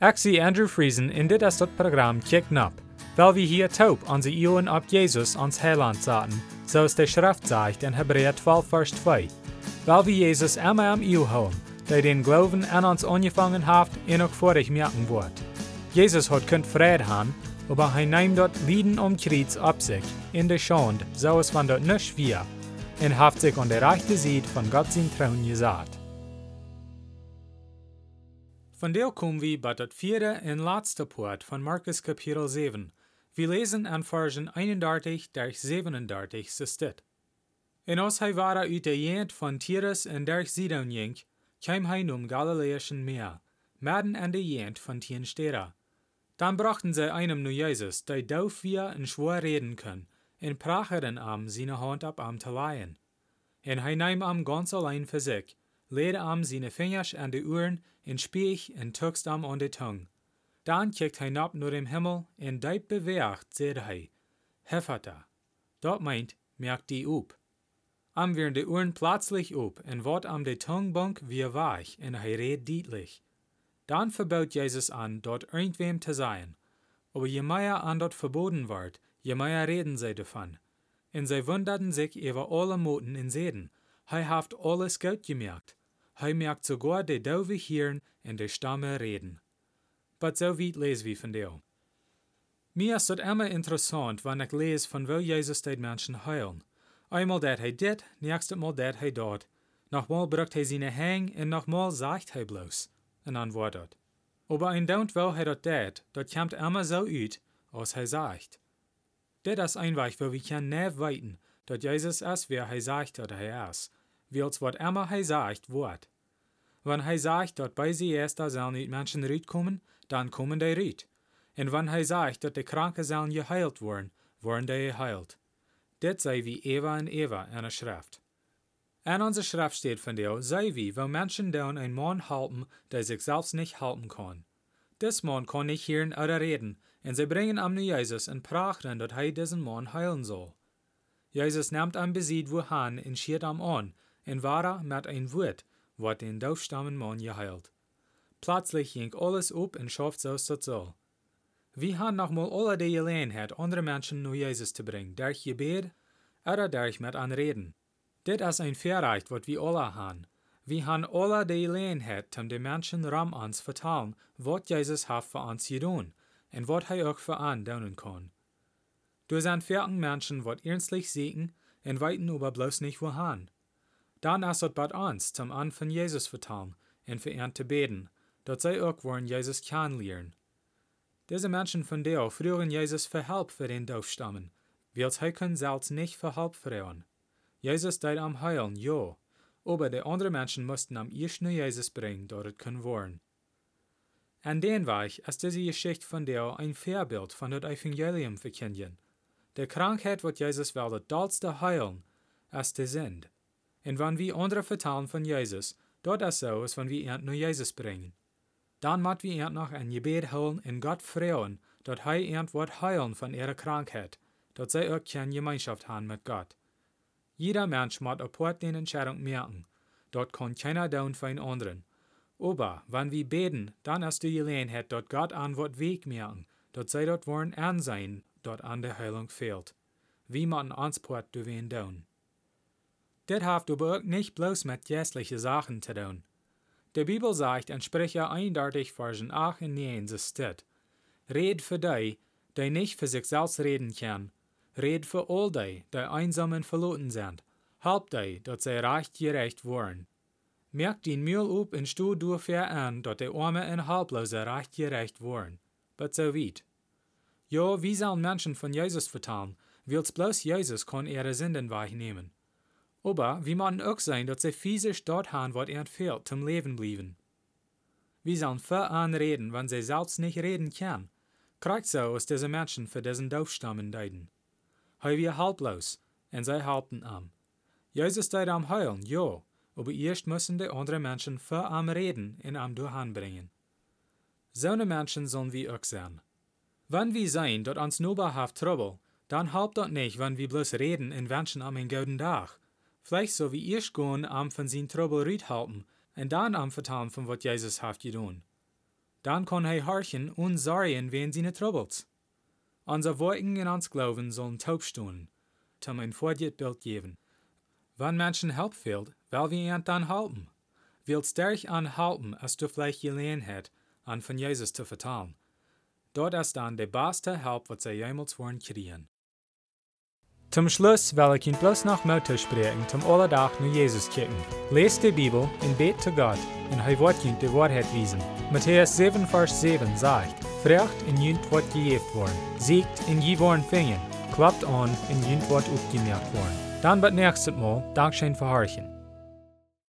Zie Andrew Friesen in dit is dat programma Kick Nap, weil wir hier taub onze Ioen op Jesus ans Heiland zaten, zoals de Schrift zegt in Hebräer 12 vers 2. Weil wir Jesus immer am Io houden, der den Glauben an uns angefangen hat en ook vorig merken wordt. Jesus hat kunt vrede haben, aber hij neemt dort Lieden um Kreuz ab sich, in der Schande, so es van dort nicht wir, und haft sich an der rechte Seite von Gott sein Trauen gesagt. Von der kommen wir bei das vierte und letzte Part von Markus Kapitel 7. Wir lesen an Versen 31 durch 37 so steht. En als hij war uit de jent van Tyrus en der Sidon jink, kwam hij num Galiläischen Meer, midden an de jent van tien steden. Dann brachten sie einem nu Jesus, der dauf wir en schwor reden können, en pracheren am seine Hand ab am te leihen. En hij nahm am ganz allein für sich, leed am seine Fingers an de Uhren, en spiech en tukst am an de Tung. Dann kijkt hij nap naar dem Himmel, en diep beweegt, zeide hij, Hefata. Dat meint, merkt die op. Am werden de Uhren plötzlich op, en wat am de Tungbunk wie weich, en hij redt deutlich. Dann verbot Jesus an, dort irgendwem zu sein. Aber je mehr an dort verboten ward, je mehr reden sie davon. Und sie wunderten sich über alle Moten in Seden. Hij haft alles gut gemerkt. Hij merkt sogar de dove Hirn en de Stamme reden. Aber so weit lesen wir von dem. Mir ist es immer interessant, wenn ich lese, von wo Jesus die Menschen heilen. Einmal dat hij dit, nächstes Mal dat hij dort. Nochmal brucht hij seine Hang en nochmal sagt hij bloß en antwoordt. Aber ein Daunt wel hij dat deed, dat komt immer so uit, als hij sagt. Dit is einfach, wo wir können nicht weten, dat Jesus is wer hij sagt dat hij is, wils wat immer hij sagt wordt. Wenn hij sagt, dat bei sie erst da sollen niet Menschen rauskommen, dann kommen die raus. En wenn hij sagt, dat de Kranken sollen geheilt worden, worden die geheilt. Dit sei wie Eva en Eva in der Schrift. In unserer Schrift steht von der, sei wie, wo Menschen dann ein Mann halten, der sich selbst nicht halten kann. Dis Mann kann nicht hören oder reden, und sie bringen am nu Jesus und prachten, dass er diesen Mann heilen soll. Jesus nimmt am Besit wo han und schiert am an, und war mit ein Wort, wat den daufstammen Mann geheilt. Plötzlich ging alles op und schafft so das soll. Wir haben nochmal alle die Gelegenheit, andere Menschen zu Jesus zu bringen, durch Gebet oder durch mit an Reden. Dit is ein Verrecht, wat wir alle haben. Wir haben alle die Gelegenheit, um den Menschen ram uns vertellen, wat Jesus hat für uns getan und wat er auch für uns tun kann. Du sind vierten Menschen, wat ernstlich sehen und weiten aber bloß nicht wohin. Ist es bei uns, zum an von Jesus vertellen und für ihn beten, dass sie auch wollen Jesus kennenlernen. Diese Menschen von der früheren Jesus für Help für den Dorfstammen, weil sie können selbst nicht für Help fragen. Jesus deed am heilen, ja, aber die anderen Menschen mussten am ersten Jesus bringen, dort können wollen. En den Weg ist diese Geschichte von der ein Vorbild von das Evangelium verkündigen. Die Krankheit, wat Jesus wilde dollste heilen, ist die Sinn. Und wenn wir andere vertellen von Jesus, dort ist so, als wenn wir ihn nur Jesus bringen. Dann moet wir ihn noch ein Gebet holen und Gott freuen, dass er ihn wird heilen von ihrer Krankheit, dass sie auch keine Gemeinschaft haben mit Gott. Jeder Mensch muss apart den Entscheidung merken. Dort kann keiner down für einen anderen. Aber, wenn wir beten, dann ist die Gelegenheit, dort Gott an wird Weg merken, dort sei dort wollen an sein, dort an der Heilung fehlt. Wie man Ansport du wen down. Dit haft aber auch nicht bloß mit geistlichen Sachen zu tun. Die Bibel sagt in Sprecher 31, Versen 8 und 9, so steht, Red für die, die nicht für sich selbst reden können, red für all die, die einsam und verloren sind, halb die, dass sie recht gerecht worden. Merk den Mühl up und stu du fair an, dass die Arme und Halblose recht gerecht worden. But so weit. Ja, wie sollen Menschen von Jesus vertellen, wils bloß Jesus kann ihre Sünden wegnehmen. Aber wie man auch sein, dass sie physisch dort haben, was ihnen fehlt, zum Leben blieben. Wie sollen für anreden, wenn sie selbst nicht reden können? Kriegt so aus diese Menschen für diesen Dorfstammen deiden. Hij wir haltlos, und sie halten am. Jesus deed am heilen, ja, aber erst müssen die anderen Menschen für am reden und am durchbringen. So eine Menschen sollen wir auch sein. Wenn wir sein, dort uns nur haft Trouble, dann halbt dort nicht, wenn wir bloß reden und wünschen am einen guten Tag. Vielleicht so wie erst gehen am von sin Trouble riet halten und dann am vertalen von was Jesus haft getan. dann kann hij harchen und sorgen wen seine Troubles. Unser Worten in uns Glauben sollen taub stehen, zum ein Bild geben. Wenn Menschen Help fehlt, will wir ihn dann halten. Willst dich anhalten, als du vielleicht Gelegenheit an von Jesus zu vertellen. Dort ist dann der beste Help, was sie jemals wollen kriegen. Zum Schluss will ich Ihnen bloß noch Mut sprechen, zum Allerdach nur Jesus kicken. Lest die Bibel und bet zu Gott, und er wird die Wahrheit wiesen. Matthäus 7, Vers 7 sagt, Frecht in jünt wird gejeft worden, siegt in je worden fingen, klappt an in jünt wird aufgemerkt worden. Dann wird nächstes Mal Dankeschön verharchen.